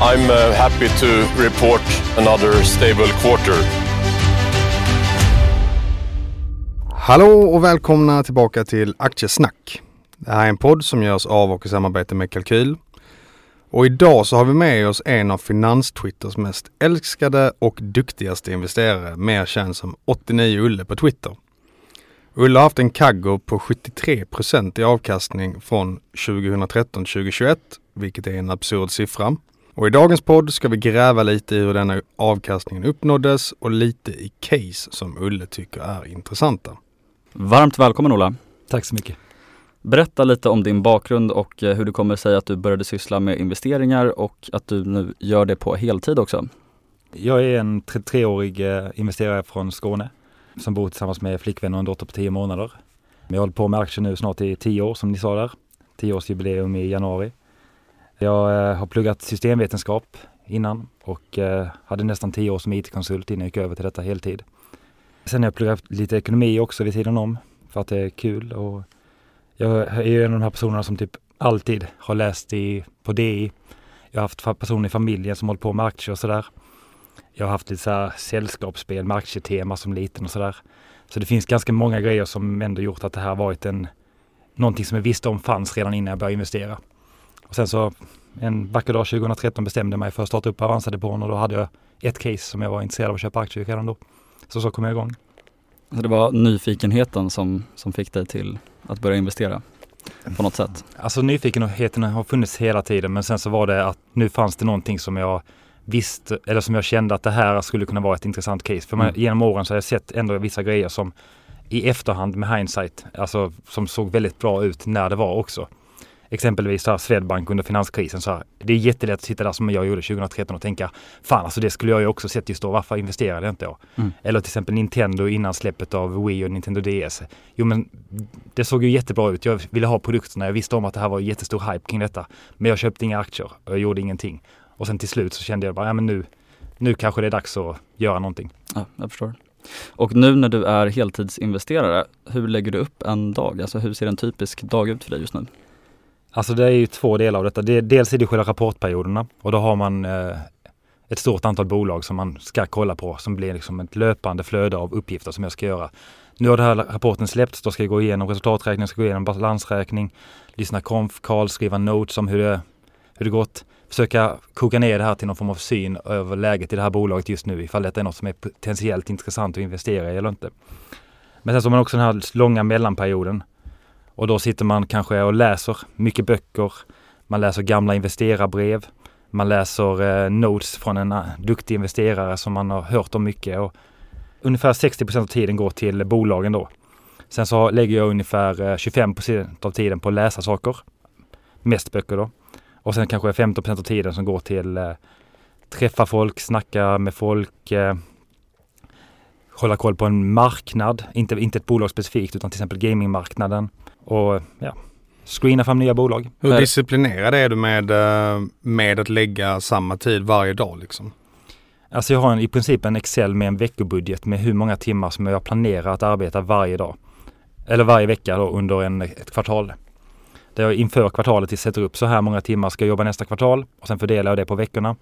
I'm uh, happy to report another stable quarter. Hallå och välkomna tillbaka till Aktiesnack. Det här är en podd som görs av och i samarbete med Kalkyl. Och idag så har vi med oss en av Finanstwitters mest älskade och duktigaste investerare, mer känd som 89 Ulle på Twitter. Ulle har haft en kaggo på 73 procent i avkastning från 2013 till 2021, vilket är en absurd siffra. Och i dagens podd ska vi gräva lite i hur denna avkastningen uppnåddes och lite i case som Ulle tycker är intressanta. Varmt välkommen Ola! Tack så mycket. Berätta lite om din bakgrund och eh, hur det kommer sig att du började syssla med investeringar och att du nu gör det på heltid också. Jag är en 33-årig eh, investerare från Skåne som bor tillsammans med flickvän och en dotter på 10 månader. Jag har hållit på med aktier nu snart i 10 år som ni sa där. 10-årsjubileum i januari. Jag eh, har pluggat systemvetenskap innan och eh, hade nästan tio år som IT-konsult innan jag gick över till detta heltid. Sen har jag pluggat lite ekonomi också vid sidan om för att det är kul och jag är ju en av de här personerna som typ alltid har läst i, på DI. Jag har haft personer i familjen som håller på med aktier och sådär. Jag har haft lite så här sällskapsspel med aktietema som liten och sådär. Så det finns ganska många grejer som ändå gjort att det här varit en någonting som jag visste om fanns redan innan jag började investera. Och sen så en vacker dag 2013 bestämde jag mig för att starta upp Avanza-depån och då hade jag ett case som jag var intresserad av att köpa aktier redan då. Så så kom jag igång. Så det var nyfikenheten som, som fick dig till att börja investera på något sätt? Alltså nyfikenheten har funnits hela tiden men sen så var det att nu fanns det någonting som jag visste eller som jag kände att det här skulle kunna vara ett intressant case. För man, mm. genom åren så har jag sett ändå vissa grejer som i efterhand med hindsight, alltså som såg väldigt bra ut när det var också exempelvis så här Swedbank under finanskrisen. Så här, det är jättelätt att sitta där som jag gjorde 2013 och tänka fan alltså det skulle jag ju också sett just då, varför investerade jag inte då? Mm. Eller till exempel Nintendo innan släppet av Wii och Nintendo DS. Jo men det såg ju jättebra ut. Jag ville ha produkterna, jag visste om att det här var jättestor hype kring detta. Men jag köpte inga aktier och jag gjorde ingenting. Och sen till slut så kände jag bara, ja men nu, nu kanske det är dags att göra någonting. Ja, jag förstår. Och nu när du är heltidsinvesterare, hur lägger du upp en dag? Alltså hur ser en typisk dag ut för dig just nu? Alltså det är ju två delar av detta. Det, dels är det själva rapportperioderna och då har man eh, ett stort antal bolag som man ska kolla på som blir liksom ett löpande flöde av uppgifter som jag ska göra. Nu har den här rapporten släppts, då ska jag gå igenom resultaträkning, ska gå igenom balansräkning, lyssna konf, call, skriva notes om hur det, hur det gått. Försöka koka ner det här till någon form av syn över läget i det här bolaget just nu, ifall detta är något som är potentiellt intressant att investera i eller inte. Men sen så har man också den här långa mellanperioden och då sitter man kanske och läser mycket böcker. Man läser gamla investerarbrev. Man läser eh, notes från en eh, duktig investerare som man har hört om mycket. Och ungefär 60% av tiden går till bolagen då. Sen så lägger jag ungefär eh, 25% av tiden på att läsa saker. Mest böcker då. Och sen kanske 15% av tiden som går till eh, träffa folk, snacka med folk, eh, hålla koll på en marknad, inte, inte ett bolag specifikt utan till exempel gamingmarknaden och ja, screena fram nya bolag. Hur disciplinerad är du med, eh, med att lägga samma tid varje dag liksom? Alltså jag har en, i princip en Excel med en veckobudget med hur många timmar som jag planerar att arbeta varje dag. Eller varje vecka då under en, ett kvartal. Där jag inför kvartalet sätter upp så här många timmar ska jag jobba nästa kvartal och sen fördelar jag det på veckorna.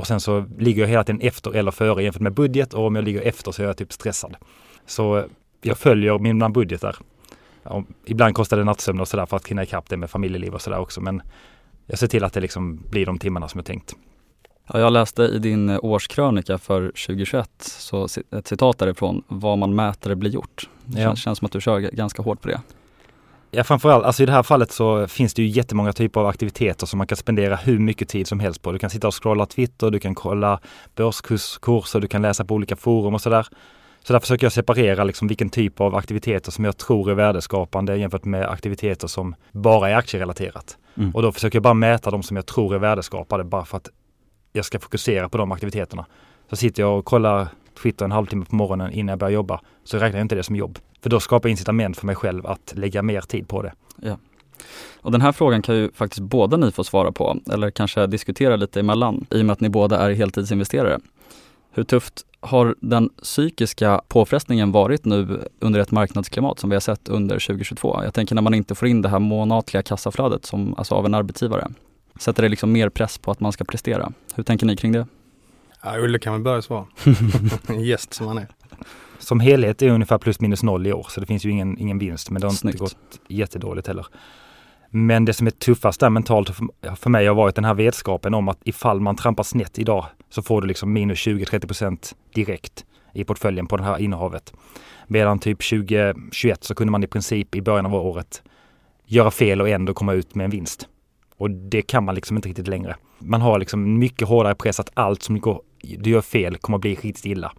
Och sen så ligger jag hela tiden efter eller före jämfört med budget och om jag ligger efter så är jag typ stressad. Så jag följer mina budgetar ja, ibland kostar det nattsömn och sådär för att hinna ikapp det med familjeliv och sådär också. Men jag ser till att det liksom blir de timmarna som jag tänkt. Ja, jag läste i din årskrönika för 2021, så ett citat därifrån, vad man mäter blir gjort. Det Ja. känns som att du kör ganska hårt på det. Ja framförallt, alltså i det här fallet så finns det ju jättemånga typer av aktiviteter som man kan spendera hur mycket tid som helst på. Du kan sitta och scrolla Twitter, du kan kolla börskurser, du kan läsa på olika forum och sådär. Så där försöker jag separera liksom vilken typ av aktiviteter som jag tror är värdeskapande jämfört med aktiviteter som bara är aktierelaterat. Mm. Och då försöker jag bara mäta de som jag tror är värdeskapade bara för att jag ska fokusera på de aktiviteterna. Så sitter jag och kollar Twitter en halvtimme på morgonen innan jag börjar jobba så räknar jag inte det som jobb. För då skapar jag incitament för mig själv att lägga mer tid på det. Och den här frågan kan ju faktiskt båda ni få svara på, eller kanske diskutera lite emellan, i och med att ni båda är heltidsinvesterare. Hur tufft har den psykiska påfrestningen varit nu under ett marknadsklimat som vi har sett under 2022? Jag tänker när man inte får in det här månatliga kassaflödet som, alltså av en arbetsgivare. Sätter det liksom mer press på att man ska prestera? Hur tänker ni kring det? Ja, Ulle kan väl börja svara. Gäst som han är. Som helhet är ungefär plus minus noll i år så det finns ju ingen, ingen vinst men det har Snyggt. inte gått jättedåligt heller. Men det som är tuffast där mentalt för- för mig har varit den här vetskapen om att ifall man trampar snett idag så får du liksom minus 20-30% direkt i portföljen på det här innehavet. Medan typ 2021 så kunde man i princip i början av året göra fel och ändå komma ut med en vinst. Och det kan man liksom inte riktigt längre. Man har liksom mycket hårdare press att allt som går, du gör fel kommer att bli riktigt illa.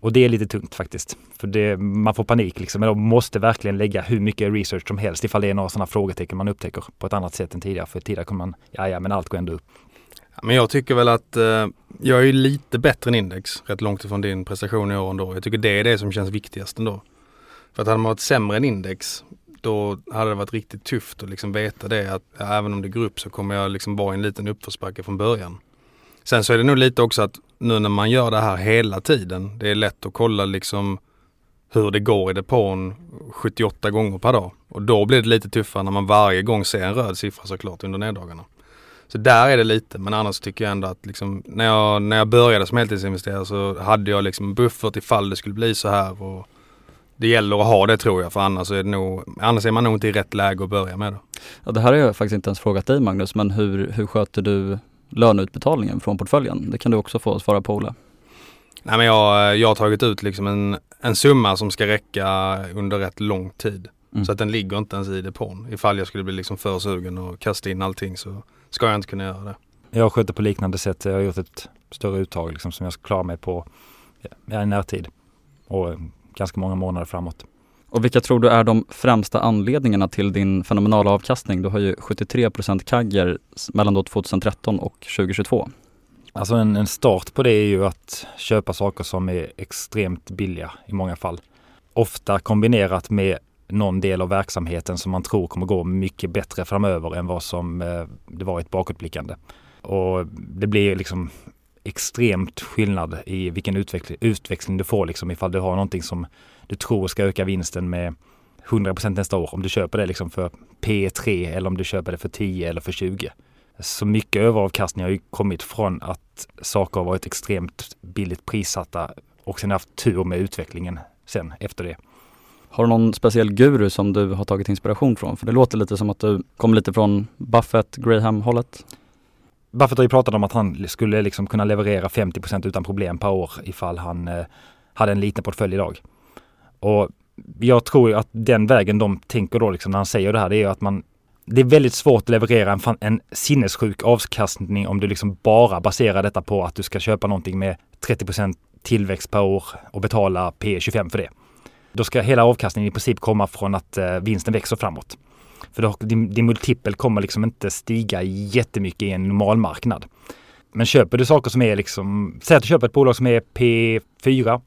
Och det är lite tungt faktiskt. För det, man får panik liksom. Men de måste verkligen lägga hur mycket research som helst ifall det är några sådana frågetecken man upptäcker på ett annat sätt än tidigare. För tidigare kommer man, ja ja men allt går ändå upp. Ja, Men jag tycker väl att eh, jag är lite bättre än index, rätt långt ifrån din prestation i år ändå. Jag tycker det är det som känns viktigast ändå. För att hade man varit sämre än index, då hade det varit riktigt tufft att liksom veta det att ja, även om det går upp så kommer jag liksom vara i en liten uppförsbacke från början. Sen så är det nog lite också att nu när man gör det här hela tiden, det är lätt att kolla liksom hur det går i depån 78 gånger per dag. Och då blir det lite tuffare när man varje gång ser en röd siffra såklart under neddagarna. Så där är det lite, men annars tycker jag ändå att liksom, när, jag, när jag började som heltidsinvesterare så hade jag liksom buffert ifall det skulle bli så här. Och det gäller att ha det tror jag, för annars är, det nog, annars är man nog inte i rätt läge att börja med det. Ja, det här har jag faktiskt inte ens frågat dig Magnus, men hur, hur sköter du löneutbetalningen från portföljen? Det kan du också få svara på Ola. Nej men jag, jag har tagit ut liksom en, en summa som ska räcka under rätt lång tid. Mm. Så att den ligger inte ens i depån. Ifall jag skulle bli liksom för sugen och kasta in allting så ska jag inte kunna göra det. Jag sköter på liknande sätt. Jag har gjort ett större uttag liksom, som jag ska klara mig på ja, i närtid. Och eh, ganska många månader framåt. Och vilka tror du är de främsta anledningarna till din fenomenala avkastning? Du har ju 73% kagger mellan då 2013 och 2022. Alltså en, en start på det är ju att köpa saker som är extremt billiga i många fall. Ofta kombinerat med någon del av verksamheten som man tror kommer gå mycket bättre framöver än vad som eh, det var i ett bakåtblickande. Och det blir liksom extremt skillnad i vilken utveckling, utväxling du får liksom ifall du har någonting som du tror ska öka vinsten med 100% nästa år. Om du köper det liksom för P3 eller om du köper det för 10 eller för 20. Så mycket överavkastning har ju kommit från att saker har varit extremt billigt prissatta och sen haft tur med utvecklingen sen efter det. Har du någon speciell guru som du har tagit inspiration från? För det låter lite som att du kommer lite från Buffett, Graham-hållet. Buffett har ju pratat om att han skulle liksom kunna leverera 50% utan problem per år ifall han eh, hade en liten portfölj idag. Och jag tror ju att den vägen de tänker då liksom när han säger det här, det är ju att man det är väldigt svårt att leverera en, en sinnessjuk avkastning om du liksom bara baserar detta på att du ska köpa någonting med 30 tillväxt per år och betala P25 för det. Då ska hela avkastningen i princip komma från att eh, vinsten växer framåt. För då, din, din multipel kommer liksom inte stiga jättemycket i en normal marknad. Men köper du saker som är liksom, säg att du köper ett bolag som är P4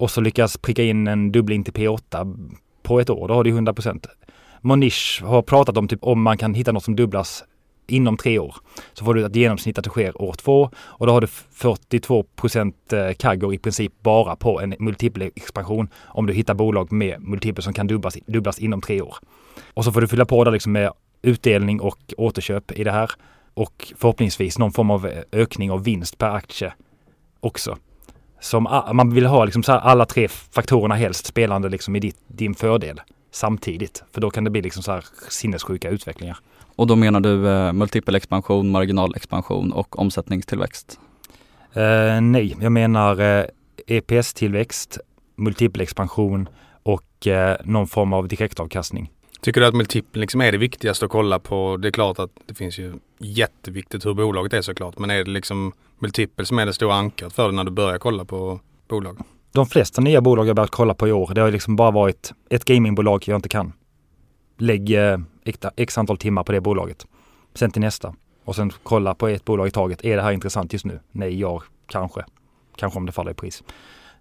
och så lyckas pricka in en dubbling till P8 på ett år, då har du 100% Monish har pratat om typ om man kan hitta något som dubblas inom tre år. Så får du ett genomsnitt att det sker år två och då har du 42% eh, kaggor i princip bara på en multipelexpansion om du hittar bolag med multipel som kan dubblas, dubblas inom tre år. Och så får du fylla på där liksom med utdelning och återköp i det här och förhoppningsvis någon form av eh, ökning av vinst per aktie också. Som man vill ha liksom så alla tre faktorerna helst spelande liksom i ditt, din fördel samtidigt. För då kan det bli liksom så här sinnessjuka utvecklingar. Och då menar du eh, multipel expansion, marginalexpansion och omsättningstillväxt? Eh, nej, jag menar eh, EPS-tillväxt, multipel expansion och eh, någon form av direktavkastning. Tycker du att multipeln liksom är det viktigaste att kolla på? Det är klart att det finns ju jätteviktigt hur bolaget är såklart. Men är det liksom multipel som är det stora ankaret för dig när du börjar kolla på bolag? De flesta nya bolag jag börjat kolla på i år, det har liksom bara varit ett gamingbolag jag inte kan. Lägg eh, x antal timmar på det bolaget. Sen till nästa. Och sen kolla på ett bolag i taget. Är det här intressant just nu? Nej, ja, kanske. Kanske om det faller i pris.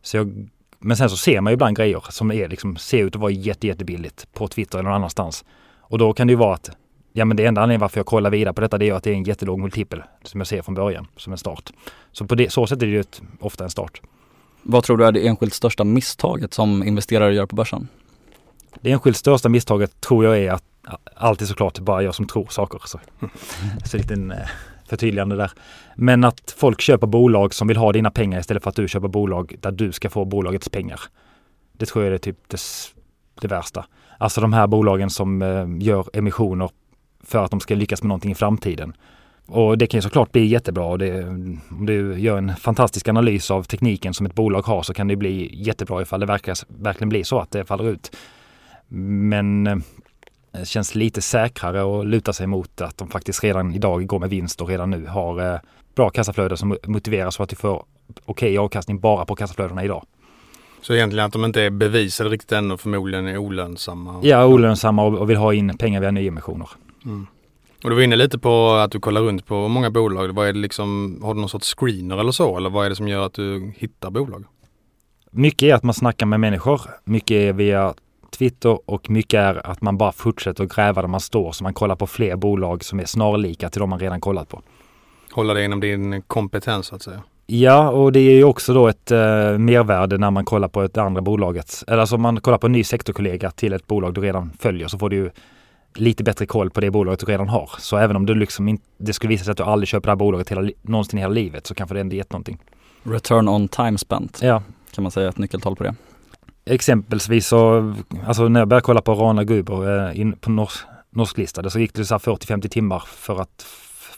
Så jag, men sen så ser man ju ibland grejer som är liksom, ser ut att vara jätte, jättebilligt på Twitter eller någon annanstans. Och då kan det ju vara att Ja men det enda anledningen varför jag kollar vidare på detta det är att det är en jättelåg multipel som jag ser från början som en start. Så på det, så sätt är det ju ett, ofta en start. Vad tror du är det enskilt största misstaget som investerare gör på börsen? Det enskilt största misstaget tror jag är att alltid såklart bara jag som tror saker. Så, så lite en eh, förtydligande där. Men att folk köper bolag som vill ha dina pengar istället för att du köper bolag där du ska få bolagets pengar. Det tror jag är typ det, det värsta. Alltså de här bolagen som eh, gör emissioner för att de ska lyckas med någonting i framtiden. Och det kan ju såklart bli jättebra. Och det, om du gör en fantastisk analys av tekniken som ett bolag har så kan det bli jättebra ifall det verkar, verkligen blir så att det faller ut. Men eh, det känns lite säkrare att luta sig mot att de faktiskt redan idag går med vinst och redan nu har eh, bra kassaflöde som motiverar så att du får okej okay avkastning bara på kassaflödena idag. Så egentligen att de inte är bevisade riktigt ännu förmodligen är olönsamma? Ja, olönsamma och vill ha in pengar via nyemissioner. Mm. Och du var inne lite på att du kollar runt på många bolag. Vad är det liksom, har du någon sorts screener eller så? Eller vad är det som gör att du hittar bolag? Mycket är att man snackar med människor. Mycket är via Twitter och mycket är att man bara fortsätter att gräva där man står så man kollar på fler bolag som är snarlika till de man redan kollat på. Hålla det inom din kompetens så att säga? Ja, och det är ju också då ett eh, mervärde när man kollar på ett andra bolaget. Eller alltså om man kollar på en ny sektorkollega till ett bolag du redan följer så får du ju lite bättre koll på det bolaget du redan har. Så även om du liksom inte, det skulle visa sig att du aldrig köper det här bolaget hela, någonsin i hela livet så kanske det ändå gett någonting. Return on time spent. Ja. Kan man säga ett nyckeltal på det? Exempelvis så, alltså när jag började kolla på Rana Guber eh, in, på norsk, norsklistade så gick det så 40-50 timmar för att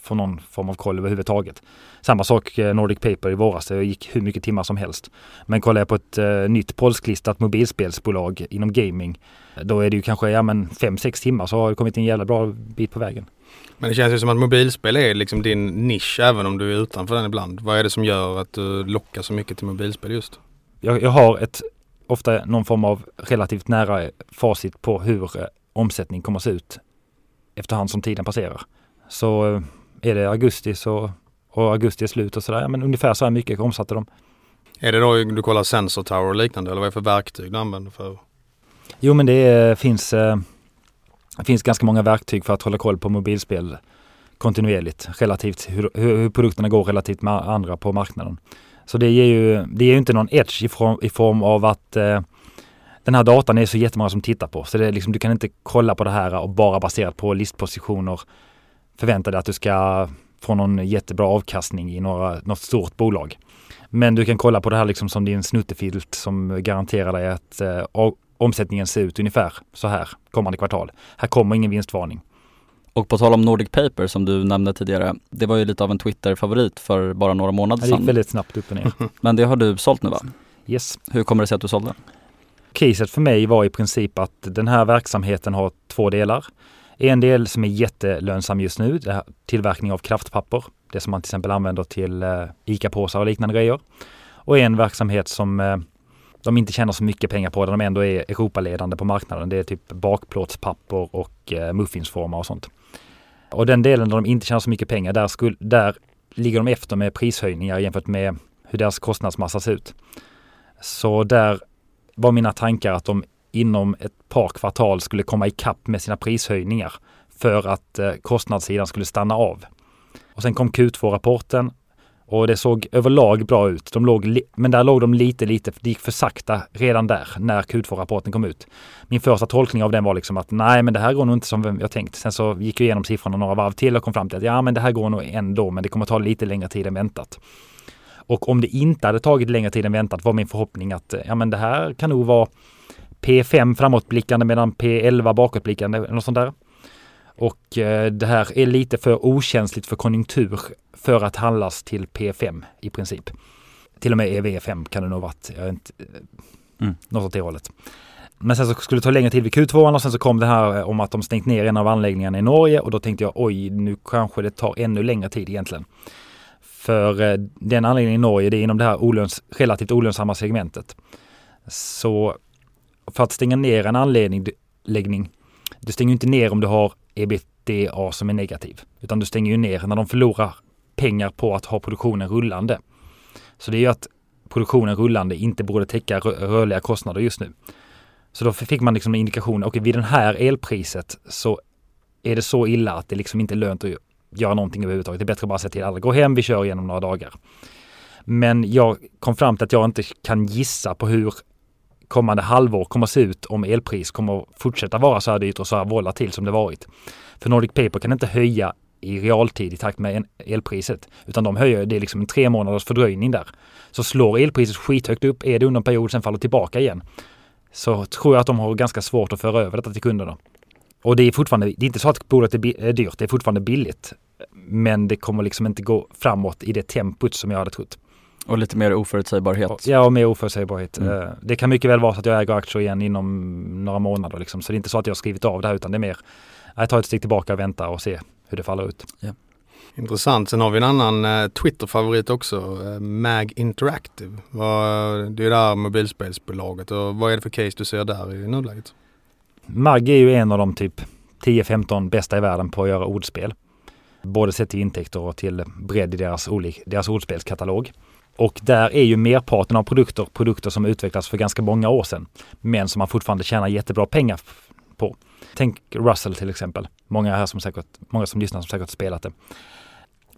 få någon form av koll överhuvudtaget. Samma sak eh, Nordic Paper i våras, det gick hur mycket timmar som helst. Men kollar jag på ett eh, nytt polsklistat mobilspelsbolag inom gaming, då är det ju kanske ja, 5-6 timmar så har det kommit en jävla bra bit på vägen. Men det känns ju som att mobilspel är liksom din nisch även om du är utanför den ibland. Vad är det som gör att du lockar så mycket till mobilspel just? Jag, jag har ett, ofta någon form av relativt nära facit på hur eh, omsättning kommer se ut efterhand som tiden passerar. Så eh, är det augusti så, och augusti är slut och sådär, ja, men ungefär så här mycket omsatte de. Är det då du kollar Sensor Tower och liknande eller vad är det för verktyg du använder för? Jo men det finns, eh, det finns ganska många verktyg för att hålla koll på mobilspel kontinuerligt relativt hur, hur produkterna går relativt med andra på marknaden. Så det ger ju, det ger ju inte någon edge i form, i form av att eh, den här datan är så jättemånga som tittar på. Så det är liksom, du kan inte kolla på det här och bara baserat på listpositioner förvänta dig att du ska få någon jättebra avkastning i några, något stort bolag. Men du kan kolla på det här liksom som din snuttefilt som garanterar dig att eh, omsättningen ser ut ungefär så här kommande kvartal. Här kommer ingen vinstvarning. Och på tal om Nordic Paper som du nämnde tidigare, det var ju lite av en Twitter-favorit för bara några månader sedan. Det gick väldigt snabbt upp och ner. Men det har du sålt nu va? Yes. Hur kommer det sig att du sålde? Caset för mig var i princip att den här verksamheten har två delar. En del som är jättelönsam just nu, det här tillverkning av kraftpapper. Det som man till exempel använder till eh, ICA-påsar och liknande grejer. Och en verksamhet som eh, de inte tjänar så mycket pengar på, där de ändå är Europaledande på marknaden. Det är typ bakplåtspapper och eh, muffinsformar och sånt. Och den delen där de inte tjänar så mycket pengar, där, skulle, där ligger de efter med prishöjningar jämfört med hur deras kostnadsmassa ser ut. Så där var mina tankar att de inom ett par kvartal skulle komma ikapp med sina prishöjningar för att eh, kostnadssidan skulle stanna av. Och sen kom Q2-rapporten och det såg överlag bra ut. De låg men där låg de lite, lite, det gick för sakta redan där när Q2-rapporten kom ut. Min första tolkning av den var liksom att nej, men det här går nog inte som jag tänkt. Sen så gick jag igenom siffrorna några varv till och kom fram till att ja, men det här går nog ändå, men det kommer ta lite längre tid än väntat. Och om det inte hade tagit längre tid än väntat var min förhoppning att eh, ja, men det här kan nog vara P5 framåtblickande medan P11 bakåtblickande något sånt där. Och eh, det här är lite för okänsligt för konjunktur för att handlas till P5 i princip. Till och med EV5 kan det nog varit. Jag inte, mm. Något åt det hållet. Men sen så skulle det ta längre tid vid Q2 och sen så kom det här om att de stängt ner en av anläggningarna i Norge och då tänkte jag oj, nu kanske det tar ännu längre tid egentligen. För eh, den anläggningen i Norge, det är inom det här olöns relativt olönsamma segmentet. Så för att stänga ner en anläggning, du stänger inte ner om du har ebitda som är negativ, utan du stänger ju ner när de förlorar pengar på att ha produktionen rullande. Så det är ju att produktionen rullande inte borde täcka rörliga kostnader just nu. Så då fick man liksom en indikation, okej okay, vid den här elpriset så är det så illa att det liksom inte är lönt att göra någonting överhuvudtaget. Det är bättre att bara säga till alla, gå hem, vi kör igenom några dagar. Men jag kom fram till att jag inte kan gissa på hur kommande halvår kommer att se ut om elpris kommer att fortsätta vara så här dyrt och så här volatilt som det varit. För Nordic Paper kan inte höja i realtid i takt med elpriset. Utan de höjer, det är liksom en tre månaders fördröjning där. Så slår elpriset skithögt upp, är det under en period, sen faller tillbaka igen. Så tror jag att de har ganska svårt att föra över detta till kunderna. Och det är fortfarande, det är inte så att bolaget är dyrt, det är fortfarande billigt. Men det kommer liksom inte gå framåt i det tempot som jag hade trott. Och lite mer oförutsägbarhet. Ja, och mer oförutsägbarhet. Mm. Eh, det kan mycket väl vara så att jag äger aktier igen inom några månader. Liksom. Så det är inte så att jag har skrivit av det här utan det är mer, jag tar ett steg tillbaka och väntar och ser hur det faller ut. Ja. Intressant. Sen har vi en annan eh, Twitter-favorit också, eh, Mag Interactive. det är det här mobilspelsbolaget och vad är det för case du ser där i nuläget? Mag är ju en av de typ 10-15 bästa i världen på att göra ordspel. Både sett till intäkter och till bredd i deras, deras ordspelskatalog. Och där är ju merparten av produkter produkter som utvecklats för ganska många år sedan. Men som man fortfarande tjänar jättebra pengar på. Tänk Russell till exempel. Många här som säkert, många som lyssnar som säkert spelat det.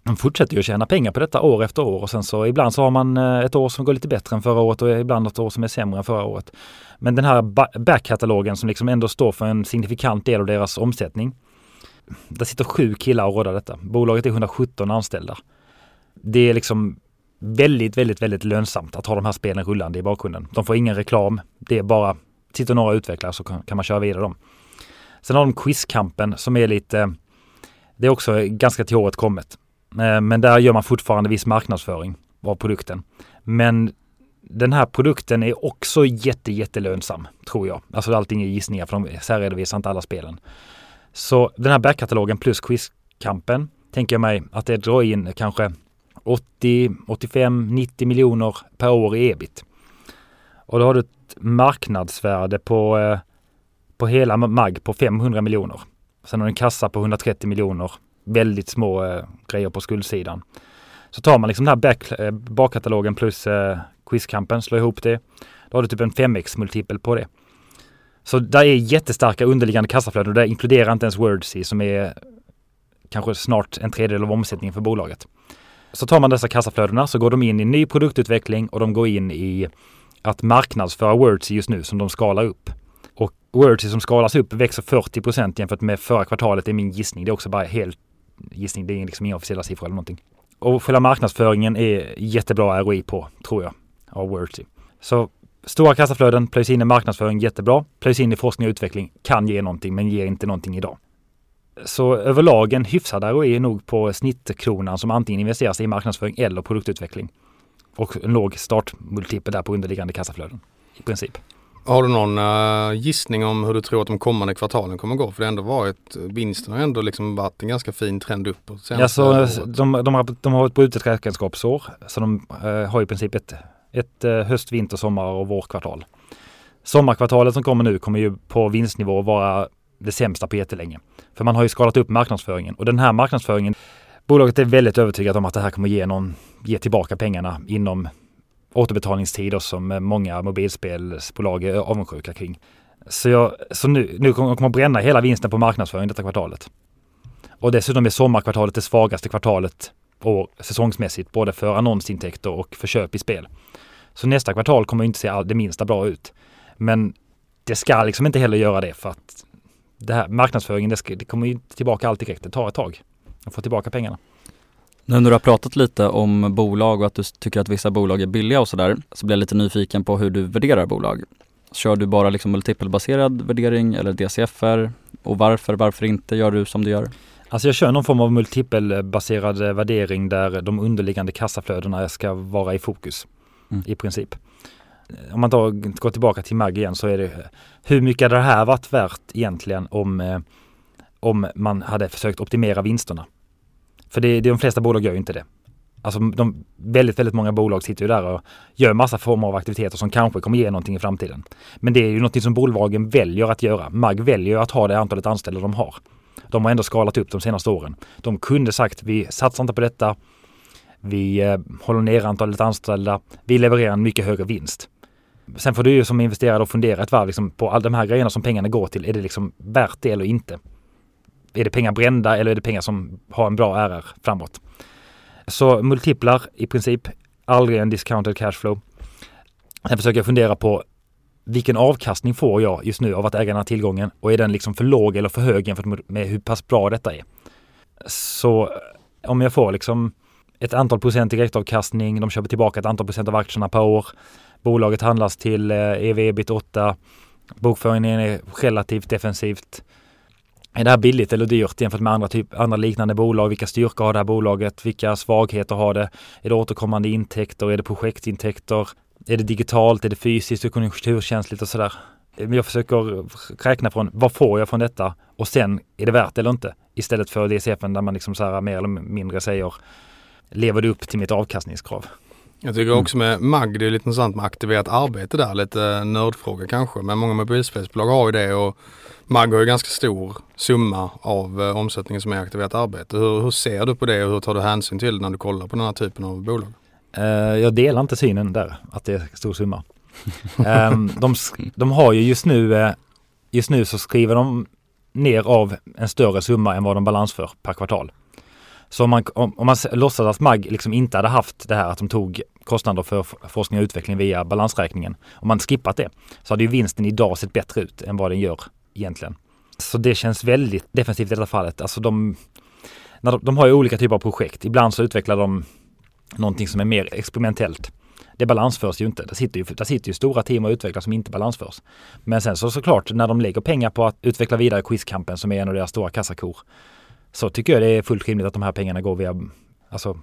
Man fortsätter ju att tjäna pengar på detta år efter år och sen så ibland så har man eh, ett år som går lite bättre än förra året och ibland ett år som är sämre än förra året. Men den här backkatalogen som liksom ändå står för en signifikant del av deras omsättning. Där sitter sju killar och råddar detta. Bolaget är 117 anställda. Det är liksom väldigt, väldigt, väldigt lönsamt att ha de här spelen rullande i bakgrunden. De får ingen reklam. Det är bara, sitter några utvecklare så kan, kan man köra vidare dem. Sen har de Quizkampen som är lite, det är också ganska till året kommet. Eh, men där gör man fortfarande viss marknadsföring av produkten. Men den här produkten är också jätte, jättelönsam, tror jag. Alltså allting är gissningar för de särredovisar inte alla spelen. Så den här backkatalogen plus Quizkampen tänker jag mig att det drar in kanske 80, 85, 90 miljoner per år i ebit. Och då har du ett marknadsvärde på, eh, på hela MAG på 500 miljoner. Sen har du en kassa på 130 miljoner. Väldigt små eh, grejer på skuldsidan. Så tar man liksom den här back, eh, bakkatalogen plus quizkampen, slår ihop det. Då har du typ en 5x multipel på det. Så där är jättestarka underliggande kassaflöden och det inkluderar inte ens Wordsy som är kanske snart en tredjedel av omsättningen för bolaget. Så tar man dessa kassaflödena så går de in i ny produktutveckling och de går in i att marknadsföra Wordsy just nu som de skalar upp. Och Wordsy som skalas upp växer 40 procent jämfört med förra kvartalet, det är min gissning. Det är också bara helt gissning, det är liksom inga officiella siffror eller någonting. Och själva marknadsföringen är jättebra ROI på, tror jag, av Wordsy. Så stora kassaflöden, plöjs in i marknadsföring jättebra. Plöjs in i forskning och utveckling kan ge någonting men ger inte någonting idag. Så överlag en hyfsad ROI nog på snittkronan som antingen investeras i marknadsföring eller produktutveckling. Och en låg startmultipel där på underliggande kassaflöden i princip. Har du någon uh, gissning om hur du tror att de kommande kvartalen kommer gå? För det har ändå varit, vinsten har ändå liksom varit en ganska fin trend uppåt. Ja, så de, de, har, de har ett brutet räkenskapsår. Så de uh, har i princip ett, ett uh, höst, vinter, sommar och vårkvartal. Sommarkvartalet som kommer nu kommer ju på vinstnivå vara det sämsta på jättelänge. För man har ju skalat upp marknadsföringen och den här marknadsföringen, bolaget är väldigt övertygat om att det här kommer ge, någon, ge tillbaka pengarna inom återbetalningstider som många mobilspelsbolag är avundsjuka kring. Så, jag, så nu, nu kommer man bränna hela vinsten på marknadsföring detta kvartalet. Och dessutom är sommarkvartalet det svagaste kvartalet år, säsongsmässigt både för annonsintäkter och för köp i spel. Så nästa kvartal kommer inte se det minsta bra ut. Men det ska liksom inte heller göra det för att det här marknadsföringen, det, ska, det kommer ju tillbaka allt direkt. Det tar ett tag att få tillbaka pengarna. Nu när du har pratat lite om bolag och att du tycker att vissa bolag är billiga och sådär, så blir jag lite nyfiken på hur du värderar bolag. Kör du bara liksom multipelbaserad värdering eller DCFR? Och varför, varför inte gör du som du gör? Alltså jag kör någon form av multipelbaserad värdering där de underliggande kassaflödena ska vara i fokus mm. i princip. Om man då går tillbaka till MAG igen så är det hur mycket hade det här varit värt egentligen om, eh, om man hade försökt optimera vinsterna? För det, det, de flesta bolag gör ju inte det. Alltså de, väldigt, väldigt många bolag sitter ju där och gör massa former av aktiviteter som kanske kommer ge någonting i framtiden. Men det är ju någonting som bolagen väljer att göra. MAG väljer att ha det antalet anställda de har. De har ändå skalat upp de senaste åren. De kunde sagt vi satsar inte på detta. Vi eh, håller ner antalet anställda. Vi levererar en mycket högre vinst. Sen får du ju som investerare fundera ett varv liksom, på alla de här grejerna som pengarna går till. Är det liksom värt det eller inte? Är det pengar brända eller är det pengar som har en bra RR framåt? Så multiplar i princip, aldrig en discounted cashflow. Sen försöker jag fundera på vilken avkastning får jag just nu av att äga den här tillgången och är den liksom för låg eller för hög jämfört med hur pass bra detta är. Så om jag får liksom ett antal procent direktavkastning, de köper tillbaka ett antal procent av aktierna per år. Bolaget handlas till eh, ev ebit 8. Bokföringen är relativt defensivt. Är det här billigt eller dyrt jämfört med andra, typ, andra liknande bolag? Vilka styrkor har det här bolaget? Vilka svagheter har det? Är det återkommande intäkter? Är det projektintäkter? Är det digitalt? Är det fysiskt? Är det konjunkturkänsligt och sådär? Eh, jag försöker räkna från vad får jag från detta och sen är det värt det eller inte? Istället för DCFen där man liksom så här mer eller mindre säger lever du upp till mitt avkastningskrav? Jag tycker också med MAG, det är lite intressant med aktiverat arbete där, lite nördfråga kanske. Men många mobilspelsbolag har ju det och MAG har ju ganska stor summa av eh, omsättningen som är aktiverat arbete. Hur, hur, ser du på det och hur tar du hänsyn till det när du kollar på den här typen av bolag? Eh, jag delar inte synen där, att det är stor summa. Ehm, de, de har ju just nu, eh, just nu så skriver de ner av en större summa än vad de balansför per kvartal. Så om man, om, om man låtsas att MAG liksom inte hade haft det här att de tog kostnader för forskning och utveckling via balansräkningen. Om man skippat det så hade ju vinsten idag sett bättre ut än vad den gör egentligen. Så det känns väldigt defensivt i detta fallet. Alltså de, när de, de har ju olika typer av projekt. Ibland så utvecklar de någonting som är mer experimentellt. Det balansförs ju inte. Där sitter ju, där sitter ju stora team och utvecklar som inte balansförs. Men sen så såklart när de lägger pengar på att utveckla vidare quizkampen som är en av deras stora kassakor så tycker jag det är fullt rimligt att de här pengarna går via alltså,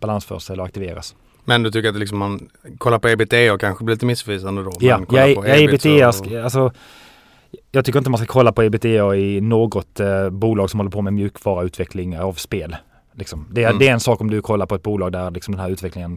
balansförs eller aktiveras. Men du tycker att liksom man kollar på ebitda och kanske blir lite missvisande då? Ja, jag, jag ebitda, och... alltså jag tycker inte man ska kolla på ebitda i något eh, bolag som håller på med mjukvaruutveckling av spel. Liksom. Det, är, mm. det är en sak om du kollar på ett bolag där liksom den här utvecklingen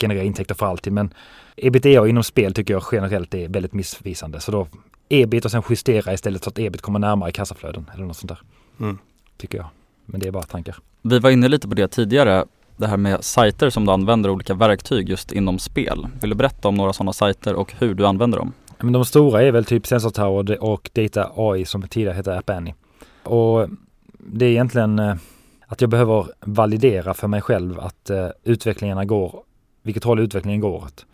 genererar intäkter för alltid. Men ebitda inom spel tycker jag generellt är väldigt missvisande. Så då ebit och sen justera istället så att ebit kommer närmare kassaflöden eller något sånt där. Mm tycker jag. Men det är bara tankar. Vi var inne lite på det tidigare, det här med sajter som du använder olika verktyg just inom spel. Vill du berätta om några sådana sajter och hur du använder dem? Men de stora är väl typ Sensor Tower och Data AI som tidigare hette App Annie. Och det är egentligen eh, att jag behöver validera för mig själv att uh, utvecklingarna går, vilket håll utvecklingen går åt.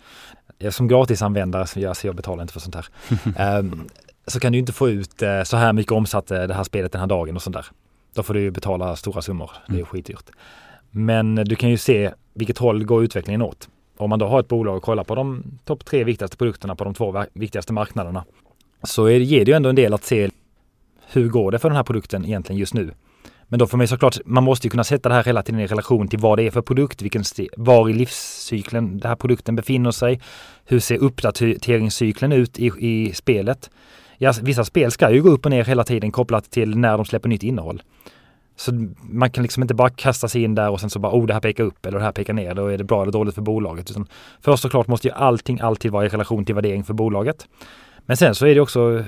Som gratisanvändare, så jag, jag betalar inte för sånt här, um, så kan du inte få ut uh, så här mycket omsatt det här spelet den här dagen och sånt där. Då får du betala stora summor. Det är mm. skitdyrt. Men du kan ju se vilket håll går utvecklingen åt. Om man då har ett bolag och kollar på de topp tre viktigaste produkterna på de två viktigaste marknaderna så är, ger det ju ändå en del att se hur går det för den här produkten egentligen just nu. Men då får man ju såklart, man måste ju kunna sätta det här hela tiden i relation till vad det är för produkt, vilken var i livscykeln den här produkten befinner sig. Hur ser uppdateringscykeln ut i, i spelet? Ja, vissa spel ska ju gå upp och ner hela tiden kopplat till när de släpper nytt innehåll. Så man kan liksom inte bara kasta sig in där och sen så bara, oh det här pekar upp eller det här pekar ner, då är det bra eller dåligt för bolaget. Utan först och klart måste ju allting alltid vara i relation till värdering för bolaget. Men sen så är det också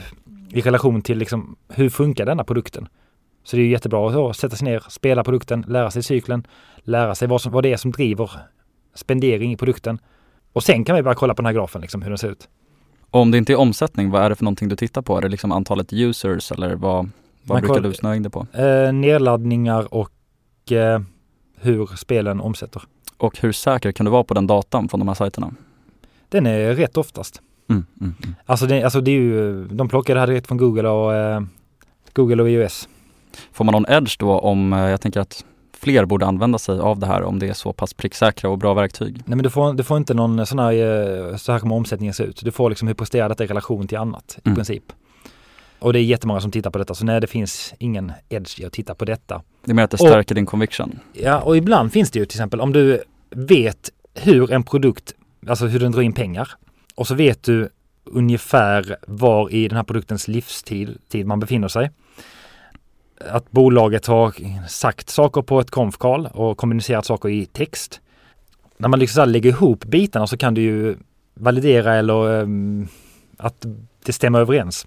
i relation till liksom, hur funkar denna produkten? Så det är jättebra att sätta sig ner, spela produkten, lära sig cykeln, lära sig vad, som, vad det är som driver spendering i produkten. Och sen kan vi bara kolla på den här grafen, liksom, hur den ser ut. Och om det inte är omsättning, vad är det för någonting du tittar på? Är det liksom antalet users eller vad, vad brukar du snöa in det på? Eh, nedladdningar och eh, hur spelen omsätter. Och hur säker kan du vara på den datan från de här sajterna? Den är rätt oftast. Mm, mm, mm. Alltså, det, alltså det är ju, de plockar det här direkt från Google och eh, Google och iOS. Får man någon edge då om, eh, jag tänker att fler borde använda sig av det här om det är så pass pricksäkra och bra verktyg? Nej men du får, du får inte någon sån här, eh, så här kommer omsättningen se ut. Du får liksom hur presterar detta i relation till annat i mm. princip. Och det är jättemånga som tittar på detta, så nej det finns ingen edge i att titta på detta. Det är mer att det Och- stärker din conviction. Ja, och ibland finns det ju till exempel om du vet hur en produkt, alltså hur den drar in pengar och så vet du ungefär var i den här produktens livstid tid man befinner sig. Att bolaget har sagt saker på ett konf-call och kommunicerat saker i text. När man liksom lägger ihop bitarna så kan du ju validera eller ehm, att det stämmer överens.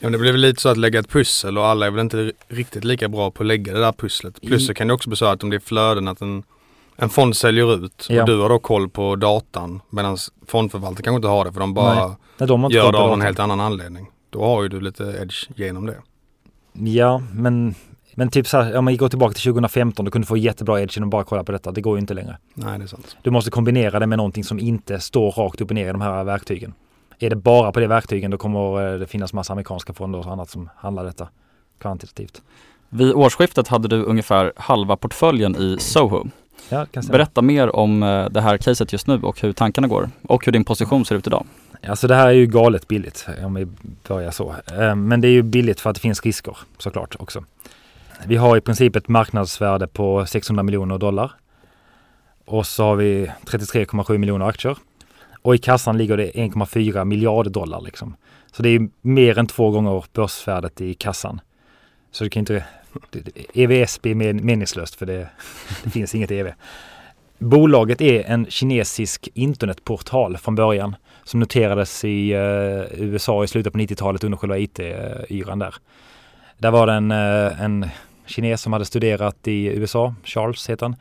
Ja, men det blir väl lite så att lägga ett pussel och alla är väl inte riktigt lika bra på att lägga det där pusslet. Plus så kan det också bli så att om det är flöden att en, en fond säljer ut Ja. och du har då koll på datan medan fondförvaltaren kanske inte har det för de bara Nej. Nej, de gör det av en helt annan anledning. Då har ju du lite edge genom det. Ja, men, men typ så här, om man går tillbaka till 2015 då kunde du få jättebra edge genom att bara kolla på detta. Det går ju inte längre. Nej det är sant. Du måste kombinera det med någonting som inte står rakt upp och ner i de här verktygen. Är det bara på det verktygen då kommer eh, det finnas massa amerikanska fonder och annat som handlar detta kvantitativt. Vid årsskiftet hade du ungefär halva portföljen i Soho. Ja. Berätta mer om eh, det här caset just nu och hur tankarna går och hur din position ser ut idag. Alltså det här är ju galet billigt om vi börjar så. Eh, Men det är ju billigt för att det finns risker såklart också. Vi har i princip ett marknadsvärde på 600 miljoner dollar. Och så har vi 33,7 miljoner aktier. Och i kassan ligger det 1,4 miljarder dollar liksom. Så det är mer än två gånger börsvärdet i kassan. Så det kan inte... EVS blir mer meningslöst för det, det finns inget EV. Bolaget är en kinesisk internetportal från början som noterades i eh, USA i slutet på 90-talet under själva IT-yran där. Där var det en, eh, en kines som hade studerat i USA, Charles heter han,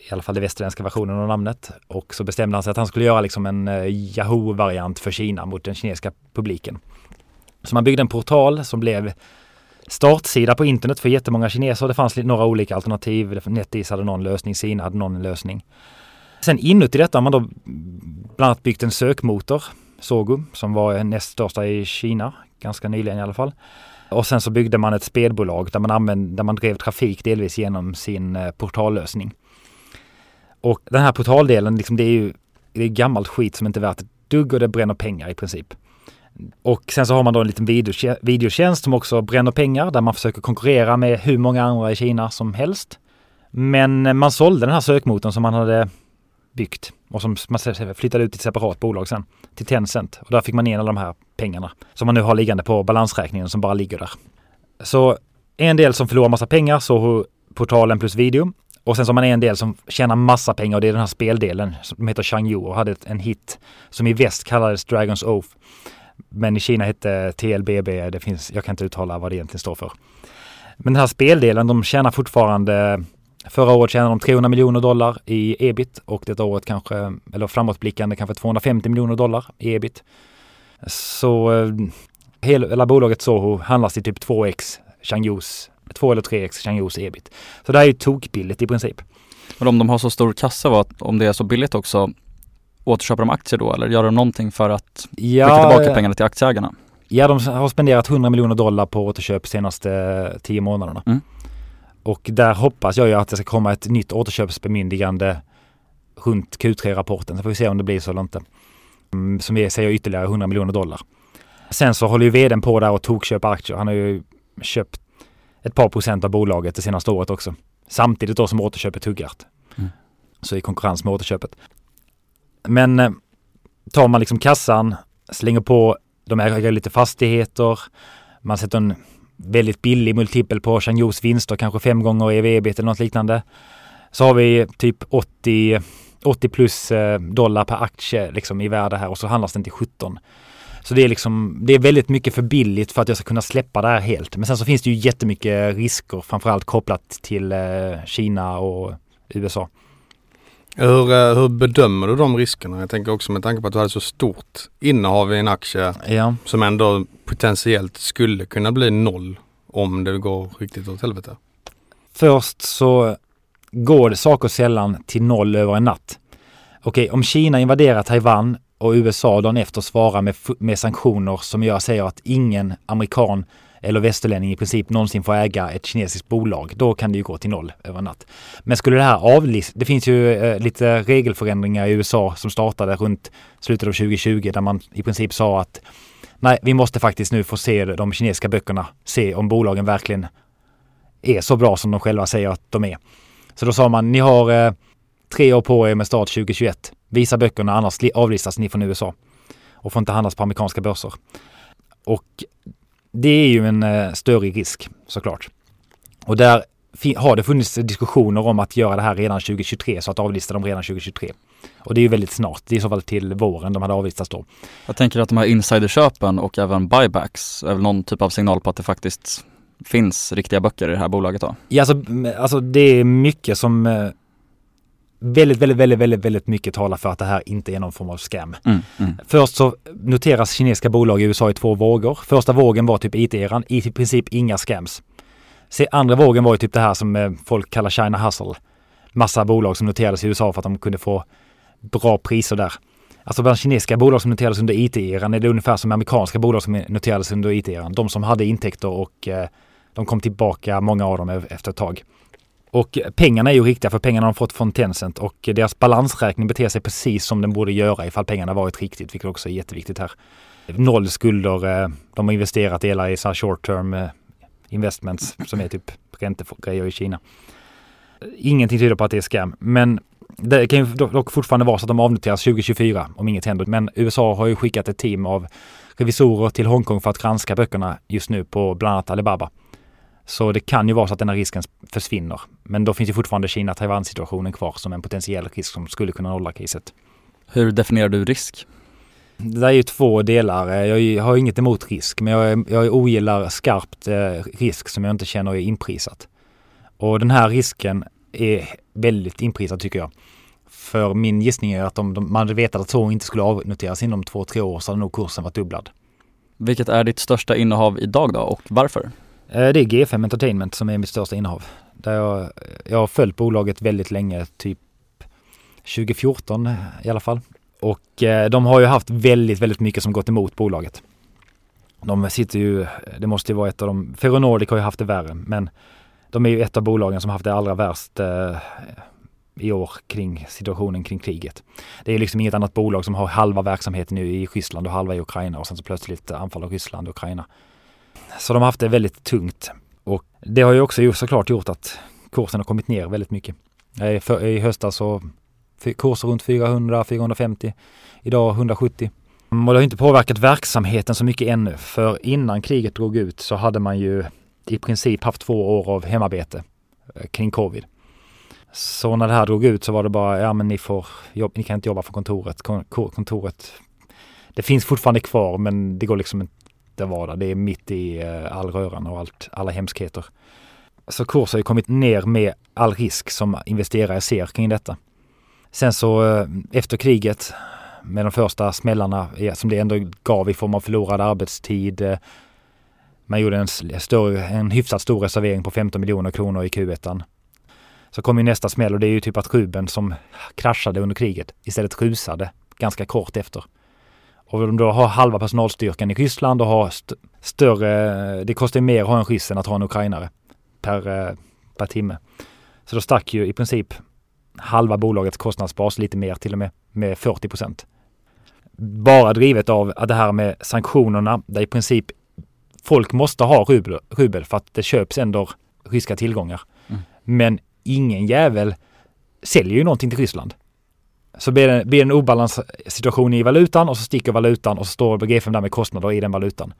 i alla fall den västerländska versionen av namnet. Och så bestämde han sig att han skulle göra liksom en eh, Yahoo-variant för Kina mot den kinesiska publiken. Så man byggde en portal som blev startsida på internet för jättemånga kineser. Det fanns några olika alternativ. NetEase hade någon lösning, Sina hade någon lösning. Sen inuti detta har man då bland annat byggt en sökmotor, Sogo, som var näst största i Kina, ganska nyligen i alla fall. Och sen så byggde man ett spelbolag där man, använde, där man drev trafik delvis genom sin eh, portallösning. Och den här portaldelen, liksom, det är ju det är gammalt skit som inte är värt ett dugg och det bränner pengar i princip. Och sen så har man då en liten videotjänst som också bränner pengar där man försöker konkurrera med hur många andra i Kina som helst. Men man sålde den här sökmotorn som man hade byggt och som man flyttade ut till ett separat bolag sen till Tencent och där fick man in alla de här pengarna som man nu har liggande på balansräkningen som bara ligger där. Så en del som förlorar massa pengar, så portalen plus video. Och sen så har man en del som tjänar massa pengar och det är den här speldelen som heter Changyu och hade ett- en hit som i väst kallades Dragons Oath. Men i Kina hette TLBB, det finns, jag kan inte uttala vad det egentligen står för. Men den här speldelen, de tjänar fortfarande Förra året tjänade de 300 miljoner dollar i ebit och detta året kanske, eller framåtblickande kanske 250 miljoner dollar i ebit. Så eh, hela bolaget Soho handlas i typ 2x Changyus, 2 eller 3x Changyus ebit. Så det här är ju tokbilligt i princip. Men om de har så stor kassa att, om det är så billigt också, återköper de aktier då eller gör de någonting för att skicka tillbaka pengarna till aktieägarna? Ja, de har spenderat 100 miljoner dollar på återköp senaste 10 månaderna. Mm. Och där hoppas jag ju att det ska komma ett nytt återköpsbemyndigande runt Q3-rapporten. Så får vi se om det blir så eller inte. Mm, Som vi säger ytterligare 100 miljoner dollar. Sen så håller ju vdn på där och tokköper aktier. Han har ju köpt ett par procent av bolaget det senaste året också. Samtidigt då som återköpet tuggat. Mm. Så i konkurrens med återköpet. Men eh, tar man liksom kassan, slänger på, de äger lite fastigheter, man sätter en väldigt billig multipel på Changyus vinster, kanske fem gånger EV-ebit eller något liknande. Så har vi typ 80, 80 plus eh, dollar per aktie liksom i värde här och så handlas den till 17. Så det är liksom, det är väldigt mycket för billigt för att jag ska kunna släppa det här helt. Men sen så finns det ju jättemycket risker, framförallt kopplat till eh, Kina och USA. Hur, eh, hur bedömer du de riskerna? Jag tänker också med tanke på att du hade så stort innehav i en aktie Ja. som ändå potentiellt skulle kunna bli noll om det går riktigt åt helvete. Först så går det saker sällan till noll över en natt. Okej, om Kina invaderar Taiwan och USA dagen efter svarar med, med sanktioner som gör säger att ingen amerikan eller västerlänning i princip någonsin får äga ett kinesiskt bolag, då kan det ju gå till noll över en natt. Men skulle det här avlistas, det finns ju eh, lite regelförändringar i USA som startade runt slutet av 2020 där man i princip sa att nej, vi måste faktiskt nu få se de kinesiska böckerna, se om bolagen verkligen är så bra som de själva säger att de är. Så då sa man, ni har eh, tre år på er med start 2021. Visa böckerna, annars avlistas ni från USA och får inte handlas på amerikanska börser. Och det är ju en eh, större risk såklart. Och där har det funnits diskussioner om att göra det här redan 2023 så att avlista dem redan 2023. Och det är ju väldigt snart. Det är i så fall till våren de hade avlistats då. Jag tänker att de här insiderköpen och även buybacks är väl någon typ av signal på att det faktiskt finns riktiga böcker i det här bolaget då? Ja, alltså, alltså det är mycket som eh, väldigt, väldigt, väldigt, väldigt, väldigt mycket talar för att det här inte är någon form av scam. Mm, mm. Först så noteras kinesiska bolag i USA i två vågor. Första vågen var typ IT-eran, i princip inga scams. Se, andra vågen var ju typ det här som eh, folk kallar China Hustle. Massa bolag som noterades i USA för att de kunde få bra priser där. Alltså bland kinesiska bolag som noterades under IT-eran är det ungefär som amerikanska bolag som noterades under IT-eran. De som hade intäkter och eh, de kom tillbaka, många av dem efter ett tag. Och pengarna är ju riktiga för pengarna har de fått från Tencent och deras balansräkning beter sig precis som den borde göra ifall pengarna varit riktigt, vilket också är jätteviktigt här. Noll skulder, eh, de har investerat hela i så short term eh, investments som är typ räntegrejer i Kina. Ingenting tyder på att det är scam, men det kan ju dock fortfarande vara så att de avnoteras 2024 om inget händer. Men USA har ju skickat ett team av revisorer till Hongkong för att granska böckerna just nu på bland annat Alibaba. Så det kan ju vara så att den här risken försvinner. Men då finns ju fortfarande Kina-Taiwan situationen kvar som en potentiell risk som skulle kunna nolla kriset. Hur definierar du risk? Det där är ju två delar. Jag har inget emot risk, men jag, jag ogillar skarpt eh, risk som jag inte känner är inprisat. Och den här risken är väldigt inprisad tycker jag. För min gissning är att om man hade vetat att så inte skulle avnoteras inom två, tre år så hade nog kursen varit dubblad. Vilket är ditt största innehav idag då och varför? Eh, det är G5 Entertainment som är mitt största innehav. Där jag, jag har följt bolaget väldigt länge, typ 2014 i alla fall. Och eh, de har ju haft väldigt, väldigt mycket som gått emot bolaget. De sitter ju, det måste ju vara ett av de, Ferronordic har ju haft det värre, men de är ju ett av bolagen som haft det allra värst eh, i år kring situationen kring kriget. Det är liksom inget annat bolag som har halva verksamheten nu i Ryssland och halva i Ukraina och sen så plötsligt anfaller Ryssland och Ukraina. Så de har haft det väldigt tungt. Och det har ju också såklart gjort att kursen har kommit ner väldigt mycket. I höstas så kurser runt 400-450. Idag 170. Och det har inte påverkat verksamheten så mycket ännu. För innan kriget drog ut så hade man ju i princip haft två år av hemarbete eh, kring covid. Så när det här drog ut så var det bara, ja men ni får, ni kan inte jobba från kontoret. Kontoret, det finns fortfarande kvar men det går liksom inte inte vara där. Det är mitt i eh, all röran och allt, alla hemskheter. Så kurs har ju kommit ner med all risk som investerare ser kring detta. Sen så eh, efter kriget med de första smällarna som det ändå gav i form av förlorad arbetstid, eh, man gjorde en, större, en hyfsat stor reservering på 15 miljoner kronor i Q1. Så kom ju nästa smäll och det är ju typ att Ruben som kraschade under kriget istället rusade ganska kort efter. Och de då har halva personalstyrkan i Ryssland och har st större, det kostar mer att ha en ryss än att ha en ukrainare per, eh, per timme. Så då stack ju i princip halva bolagets kostnadsbas, lite mer till och med, med 40 procent. Bara drivet av det här med sanktionerna där i princip folk måste ha rubel, rubel för att det köps ändå ryska tillgångar. Mm. Men ingen jävel säljer ju någonting till Ryssland. Så blir det, blir det en obalanssituation i valutan och så sticker valutan och så står G5 där med kostnader i den valutan.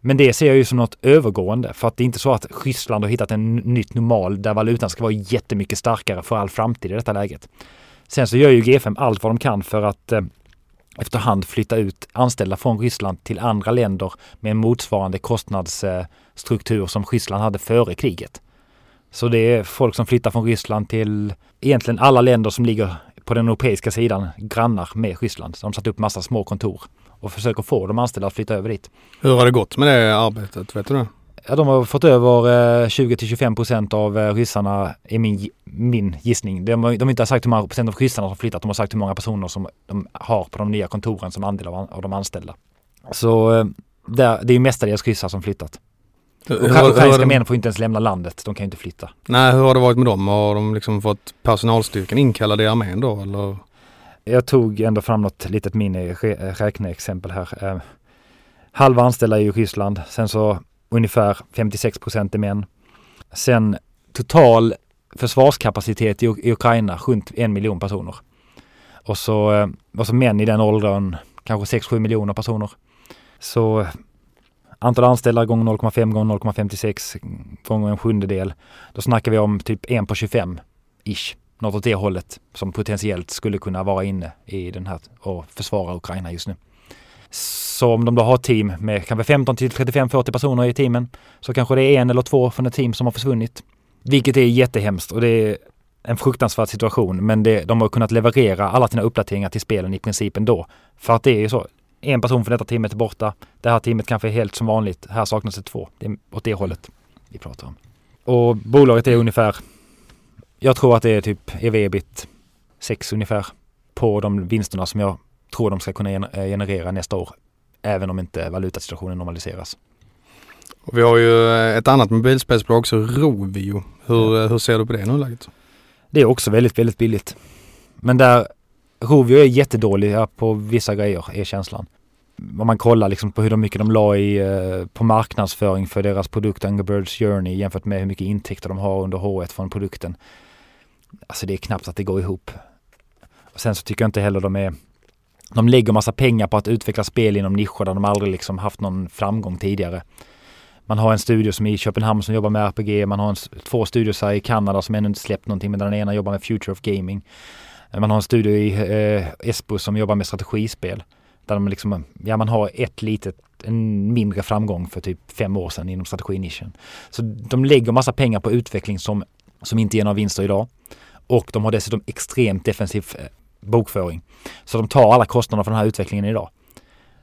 Men det ser jag ju som något övergående för att det är inte så att Ryssland har hittat en nytt normal där valutan ska vara jättemycket starkare för all framtid i detta läget. Sen så gör ju G5 allt vad de kan för att eh, efterhand flytta ut anställda från Ryssland till andra länder med en motsvarande kostnadsstruktur som Ryssland hade före kriget. Så det är folk som flyttar från Ryssland till egentligen alla länder som ligger på den europeiska sidan, grannar med Ryssland. Så de satt upp massa små kontor och försöker få de anställda att flytta över dit. Hur har det gått med det arbetet? Vet du det? Ja, de har fått över 20 till 25 procent av eh, ryssarna, är min, min gissning. De, har, de har inte sagt hur många procent av ryssarna som flyttat, de har sagt hur många personer som de har på de nya kontoren som andel av, av de anställda. Så eh, där, det är mestadels ryssar som flyttat. Ukrainska män får inte ens lämna landet, de kan ju inte flytta. Nej, hur har det varit med dem? Har de liksom fått personalstyrkan inkallad i armén då eller? Jag tog ändå fram något litet mini räkneexempel här. Eh, Halva anställda är ju i Ryssland. Sen så ungefär 56 procent är män. Sen total försvarskapacitet i, Ukraina runt en miljon personer. Och så, eh, och så män i den åldern, kanske 6-7 miljoner personer. Så antal anställda gånger 0,5 gånger 0,56 gånger en sjundedel. Då snackar vi om typ en på 25 ish. Något åt det hållet som potentiellt skulle kunna vara inne i den här och försvara Ukraina just nu. Så om de då har team med kanske 15 till 35, 40 personer i teamen så kanske det är en eller två från ett team som har försvunnit. Vilket är jättehemskt och det är en fruktansvärd situation men det, de har kunnat leverera alla sina uppdateringar till spelen i princip ändå. För att det är ju så. En person från detta teamet är borta. Det här teamet kanske är helt som vanligt. Här saknas det två. Det är åt det hållet vi pratar om. Och bolaget är ungefär, jag tror att det är typ ev-ebit 6 ungefär på de vinsterna som jag tror de ska kunna generera nästa år. Även om inte valutasituationen normaliseras. Och vi har ju ett annat mobilspelsbolag också, Rovio. Hur, hur ser du på det nuläget? Det är också väldigt, väldigt billigt. Men där Rovio är jättedåliga på vissa grejer, är känslan. Om man kollar liksom på hur mycket de la i, eh, på marknadsföring för deras produkt Angry Birds Journey jämfört med hur mycket intäkter de har under H1 från produkten. Alltså det är knappt att det går ihop. Och sen så tycker jag inte heller de är de lägger massa pengar på att utveckla spel inom nischer där de aldrig liksom haft någon framgång tidigare. Man har en studio som är i Köpenhamn som jobbar med RPG. Man har en, två studios här i Kanada som ännu inte släppt någonting men den ena jobbar med Future of Gaming. Man har en studio i eh, Esbo som jobbar med strategispel. Där de liksom, ja man har ett litet, en mindre framgång för typ fem år sedan inom strateginischen. Så de lägger massa pengar på utveckling som, som inte ger några vinster idag. Och de har dessutom extremt defensiv eh, bokföring. Så de tar alla kostnader för den här utvecklingen idag.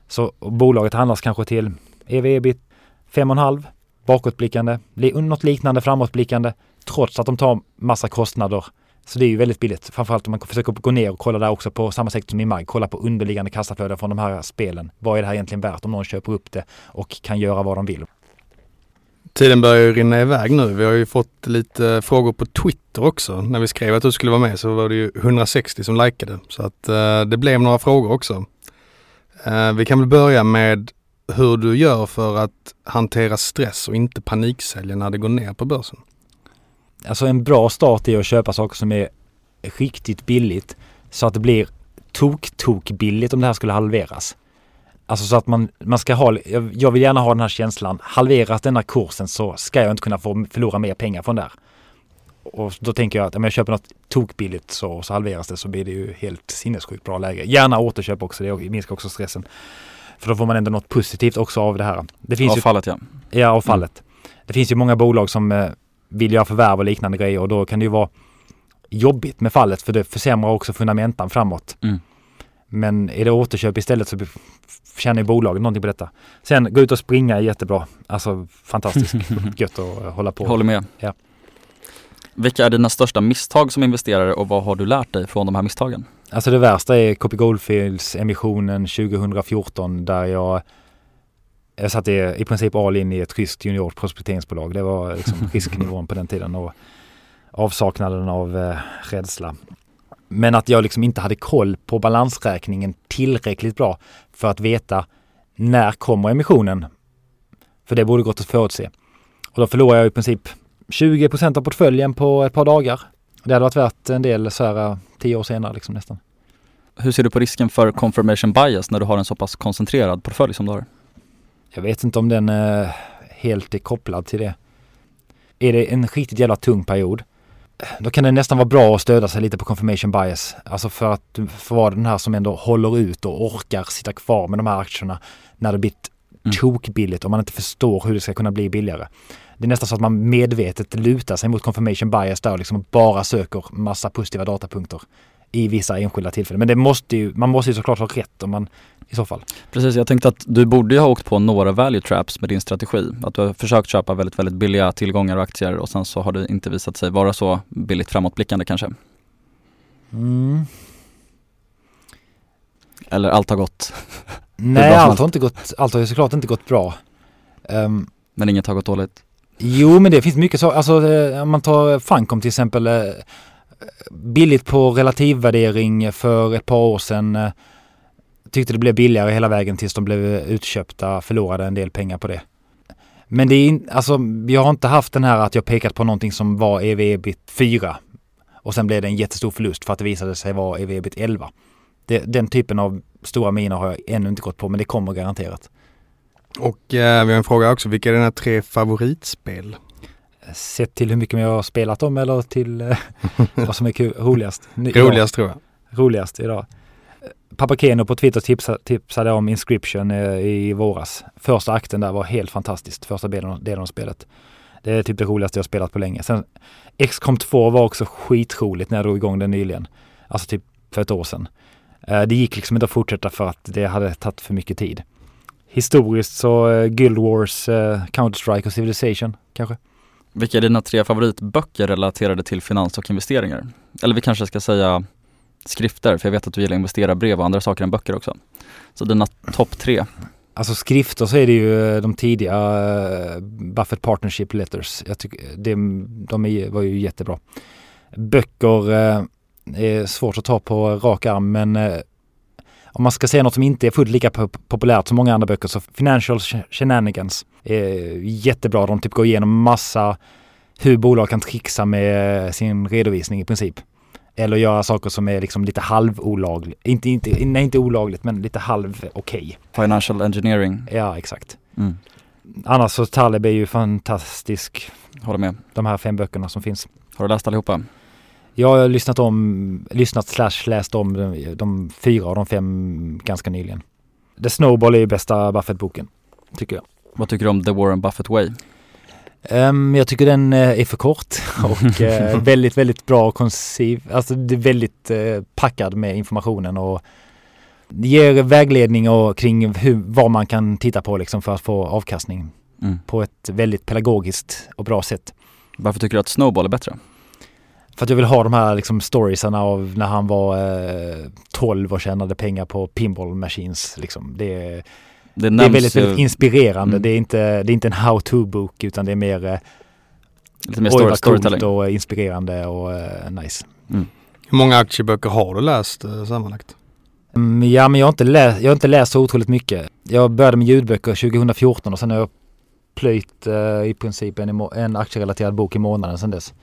Så bolaget handlas kanske till ev-ebit 5,5 bakåtblickande, något liknande framåtblickande trots att de tar massa kostnader. Så det är ju väldigt billigt. Framförallt om man försöker gå ner och kolla där också på samma sätt som i MAG. Kolla på underliggande kassaflöden från de här spelen. Vad är det här egentligen värt om någon köper upp det och kan göra vad de vill? Tiden börjar ju rinna iväg nu. Vi har ju fått lite frågor på Twitter också. När vi skrev att du skulle vara med så var det ju 160 som likade. Så att eh, det blev några frågor också. Eh, vi kan väl börja med hur du gör för att hantera stress och inte paniksälja när det går ner på börsen. Alltså en bra start är att köpa saker som är riktigt billigt så att det blir tok-tok billigt om det här skulle halveras. Alltså så att man, man ska ha, jag vill gärna ha den här känslan, halveras denna kursen så ska jag inte kunna få förlora mer pengar från där. Och då tänker jag att om jag köper något tokbilligt så, så halveras det så blir det ju helt sinnessjukt bra läge. Gärna återköp också, det minskar också stressen. För då får man ändå något positivt också av det här. Det finns avfallet ju, ja. Ja, avfallet. Mm. Det finns ju många bolag som eh, vill göra förvärv och liknande grejer och då kan det ju vara jobbigt med fallet för det försämrar också fundamentan framåt. Mm. Men är det återköp istället så tjänar ju bolaget någonting på detta. Sen gå ut och springa är jättebra. Alltså fantastiskt gött att hålla på. Håller med. Ja. Vilka är dina största misstag som investerare och vad har du lärt dig från de här misstagen? Alltså det värsta är Copy Goldfields emissionen 2014 där jag jag satte i princip all in i ett ryskt juniorprospekteringsbolag. Det var liksom risknivån på den tiden och avsaknaden av eh, rädsla. Men att jag liksom inte hade koll på balansräkningen tillräckligt bra för att veta när kommer emissionen? För det borde gått att förutse. Och då förlorade jag i princip 20 av portföljen på ett par dagar. Det hade varit värt en del så här eh, tio år senare liksom nästan. Hur ser du på risken för confirmation bias när du har en så pass koncentrerad portfölj som du har? Jag vet inte om den eh, helt är kopplad till det. Är det en riktigt jävla tung period då kan det nästan vara bra att stödja sig lite på confirmation bias. Alltså för att få vara den här som ändå håller ut och orkar sitta kvar med de här aktierna när det blir mm. tokbilligt och man inte förstår hur det ska kunna bli billigare. Det är nästan så att man medvetet lutar sig mot confirmation bias där och liksom bara söker massa positiva datapunkter i vissa enskilda tillfällen. Men det måste ju, man måste ju såklart ha rätt om man i så fall. Precis, jag tänkte att du borde ju ha åkt på några value traps med din strategi. Att du har försökt köpa väldigt, väldigt billiga tillgångar och aktier och sen så har det inte visat sig vara så billigt framåtblickande kanske. Mm. Eller allt har gått Nej, allt har inte gått, allt har ju såklart inte gått bra. Um, men inget har gått dåligt? Jo, men det finns mycket så, alltså eh, om man tar Funcom till exempel, eh, billigt på relativvärdering för ett par år sedan. Eh, tyckte det blev billigare hela vägen tills de blev utköpta, förlorade en del pengar på det. Men det är in, alltså, jag har inte haft den här att jag pekat på någonting som var ev ebit 4 och sen blev det en jättestor förlust för att det visade sig vara ev ebit 11. Det, den typen av stora miner har jag ännu inte gått på men det kommer garanterat. Och eh, vi har en fråga också, vilka är dina tre favoritspel? Sett till hur mycket jag har spelat dem eller till eh, vad som är kul, roligast? Roligast tror jag. Roligast idag. Pappa Keno på Twitter tipsa, tipsade om Inscription eh, i våras. Första akten där var helt fantastiskt, första delen, delen av spelet. Det är typ det roligaste jag spelat på länge. Sen XCOM 2 var också skitroligt när jag drog igång den nyligen. Alltså typ för ett år sedan. Eh, det gick liksom inte att fortsätta för att det hade tagit för mycket tid. Historiskt så Guild Wars, Counter-Strike och Civilization kanske. Vilka är dina tre favoritböcker relaterade till finans och investeringar? Eller vi kanske ska säga skrifter, för jag vet att du gillar investerarbrev och andra saker än böcker också. Så dina topp tre? Alltså skrifter så är det ju eh, de tidiga eh, Buffett Partnership Letters. Jag tycker det, de är, var ju jättebra. Böcker eh, är svårt att ta på rak arm men om man ska säga något som inte är fullt lika populärt som många andra böcker så Financial Shenanigans är jättebra. De typ går igenom massa hur bolag kan trixa med sin redovisning i princip. Eller göra saker som är liksom lite halvolagligt. Inte, inte, nej, inte olagligt men lite halv okej. Okay. Financial engineering. Ja, exakt. Mm. Annars så Taleb är ju fantastisk. Håller med. De här fem böckerna som finns. Har du läst allihopa? Jag har lyssnat om, lyssnat slash läst om de, de fyra av de fem ganska nyligen. The Snowball är ju bästa Buffett-boken, tycker jag. Vad tycker du om The Warren Buffett Way? Um, jag tycker den uh, är för kort och uh, väldigt, väldigt bra och konciv. Alltså det är väldigt uh, packad med informationen och ger vägledning och kring hur, vad man kan titta på liksom för att få avkastning mm. på ett väldigt pedagogiskt och bra sätt. Varför tycker du att Snowball är bättre? För att jag vill ha de här liksom storiesarna av när han var eh, 12 och tjänade pengar på pinball machines. Liksom. Det, är, det, det är väldigt, väldigt inspirerande. Mm. Det, är inte, det är inte en how-to-bok utan det är mer eh, Lite mer story, storytelling. och inspirerande och eh, nice. Mm. Hur många aktieböcker har du läst eh, sammanlagt? Mm, ja men jag har, inte läst, jag har inte läst så otroligt mycket. Jag började med ljudböcker 2014 och sen har jag plöjt eh, i princip en, en aktierelaterad bok i månaden sedan dess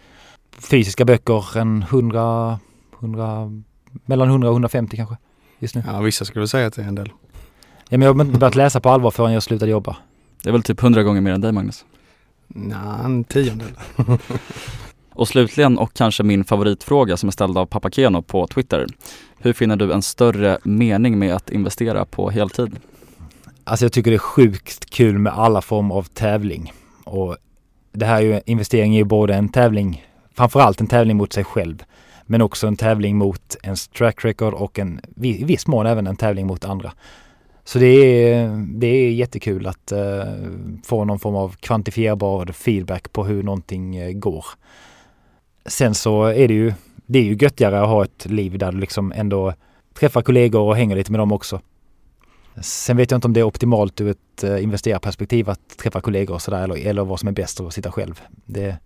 fysiska böcker en 100, 100 mellan 100 och 150 kanske just nu. Ja, vissa skulle säga att det är en del. Ja, men jag har inte börjat läsa på allvar förrän jag slutade jobba. Det är väl typ 100 gånger mer än dig Magnus? Nej, en tiondel. och slutligen och kanske min favoritfråga som är ställd av Pappa Keno på Twitter. Hur finner du en större mening med att investera på heltid? Alltså jag tycker det är sjukt kul med alla former av tävling. Och det här är ju, investering är ju både en tävling framförallt en tävling mot sig själv. Men också en tävling mot ens track record och en, i viss mån även en tävling mot andra. Så det är, det är jättekul att uh, få någon form av kvantifierbar feedback på hur någonting uh, går. Sen så är det ju, det är ju göttigare att ha ett liv där du liksom ändå träffar kollegor och hänger lite med dem också. Sen vet jag inte om det är optimalt ur ett uh, investerarperspektiv att träffa kollegor och sådär eller, eller vad som är bäst att sitta själv. Det,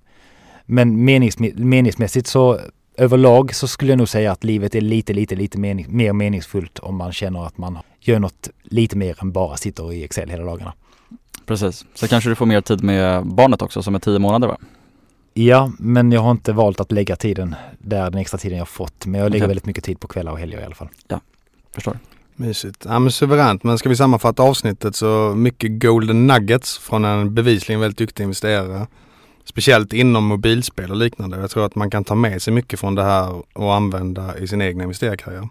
men menings, meningsmässigt så överlag så skulle jag nog säga att livet är lite, lite, lite mening, mer meningsfullt om man känner att man gör något lite mer än bara sitter i Excel hela dagarna. Precis, så kanske du får mer tid med barnet också som är tio månader va? Ja, men jag har inte valt att lägga tiden där, den extra tiden jag fått. Men jag lägger okay. väldigt mycket tid på kvällar och helger i alla fall. Ja, förstår. Mysigt. Ja men suveränt. Men ska vi sammanfatta avsnittet så mycket golden nuggets från en bevisligen väldigt duktig investerare. Speciellt inom mobilspel och liknande. Jag tror att man kan ta med sig mycket från det här och använda i sin egen investerarkarriär.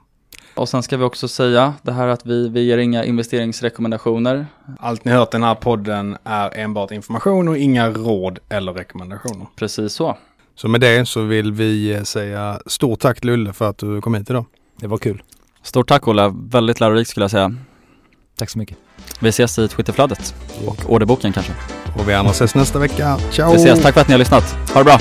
Och sen ska vi också säga det här att vi, vi ger inga investeringsrekommendationer. Allt ni hört i den här podden är enbart information och inga råd eller rekommendationer. Precis så. Så med det så vill vi säga stort tack Lulle för att du kom hit idag. Det var kul. Stort tack Olle, väldigt lärorikt skulle jag säga. Tack så mycket. Vi ses i Twitterflödet och orderboken kanske. Och vi andra ses nästa vecka. Ciao! Vi ses, tack för att ni har lyssnat. Ha det bra!